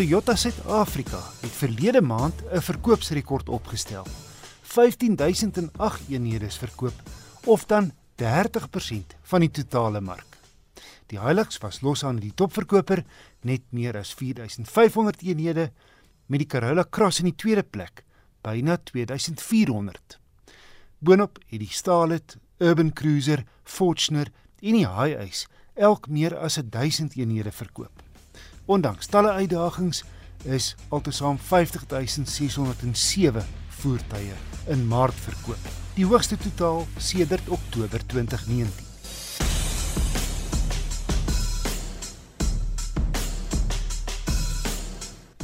Toyota Suid-Afrika het verlede maand 'n verkoopsrekord opgestel. 15008 eenhede is verkoop of dan 30% van die totale mark. Die Hilux was los aan die topverkoper net meer as 4500 eenhede met die Corolla Cross in die tweede plek byna 2400. Boonop het die Starlet, Urban Cruiser, Fortuner en die Hiace elk meer as 1000 eenhede verkoop. Ondanks talle uitdagings is altesaam 50607 voertuie in Maart verkoop, die hoogste totaal sedert Oktober 2019.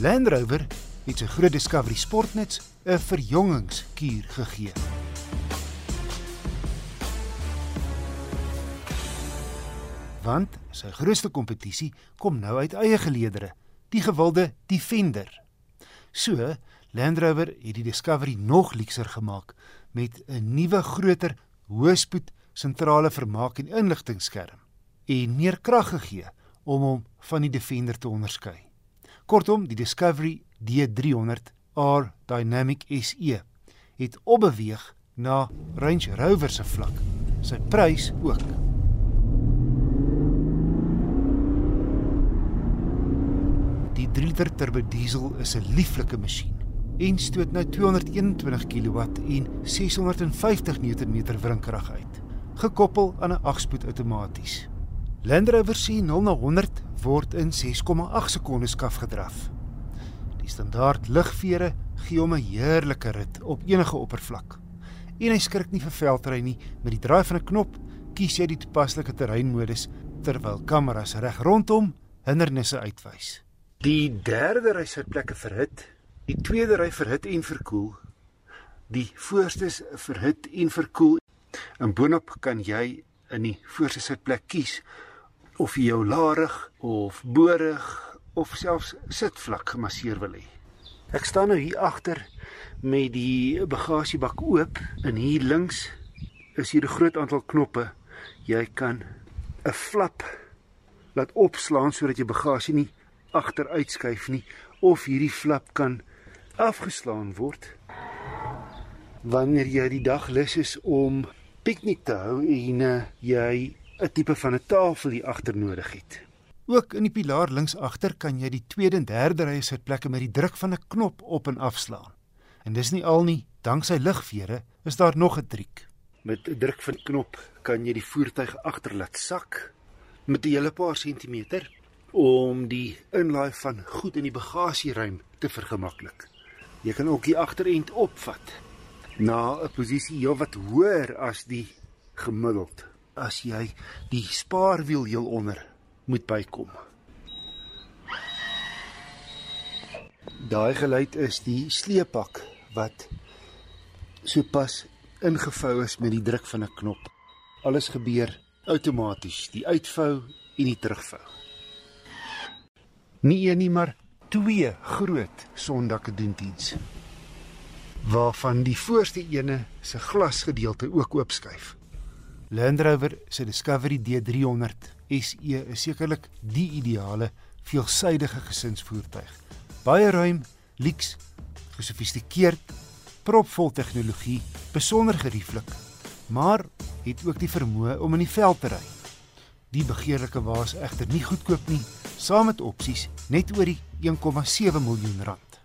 Land Rover het sy groot Discovery Sportnuts 'n verjongingskuur gegee. Want sy grootste kompetisie kom nou uit eie geleedere, die gewilde Defender. So, Land Rover het die Discovery nog luukser gemaak met 'n nuwe groter hoëspoed sentrale vermaak en inligtingskerm en meer krag gegee om hom van die Defender te onderskei. Kortom, die Discovery D300 R Dynamic SE het opbeweeg na Range Rover se vlak. Sy prys ook. 3 liter turbo diesel is 'n lieflike masjien en stoot nou 221 kW en 650 Nm wrinkrag uit, gekoppel aan 'n 8-spoed outomaties. Land Rover se 0 na 100 word in 6,8 sekondes afgedraf. Die standaard ligvere gee hom 'n heerlike rit op enige oppervlak. En hy skrik nie vir veldry nie, met die draai van 'n knop kies jy die toepaslike terreinmodus terwyl kameras reg rondom hindernisse uitwys. Die derde ry sitplekke verhit, die tweede ry verhit en verkoel. Die voorste is verhit en verkoel. En boonop kan jy in die voorste sitplek kies of jy jou larig of borig of selfs sitvlak gemasseer wil hê. Ek staan nou hier agter met die bagasiebak oop en hier links is hier 'n groot aantal knoppe. Jy kan 'n flap laat opslaan sodat jy bagasie nie agteruitskuif nie of hierdie flap kan afgeslaan word wanneer jy die dag lus is om piknik te hou en uh, jy 'n tipe van 'n tafel hier agter nodig het. Ook in die pilaar links agter kan jy die tweede en derde rye sitplekke met die druk van 'n knop op en afslaan. En dis nie al nie, danksy ligvere is daar nog 'n triek. Met 'n druk van knop kan jy die voertuig agter laat sak met 'n hele paar sentimeter om die inlaai van goed in die bagasieruim te vergemaklik. Jy kan ook die agterend opvat na 'n posisie heelwat hoër as die gemiddeld as jy die spaarwiel heel onder moet bykom. Daai geluid is die sleepak wat sopas ingevou is met die druk van 'n knop. Alles gebeur outomaties, die uitvou en die terugvou. Nie een nie, maar twee groot sondakke doen diens. Waarvan die voorste ene se glasgedeelte ook oopskuif. Land Rover se Discovery D300 SE is sekerlik die ideale veelsidige gesinsvoertuig. Baie ruim, lyks, gesofistikeerd, propvol tegnologie, besonder gerieflik, maar het ook die vermoë om in die veld te ry. Die begeerlike waas egter nie goedkoop nie, saam met opsies net oor die 1,7 miljoen rand.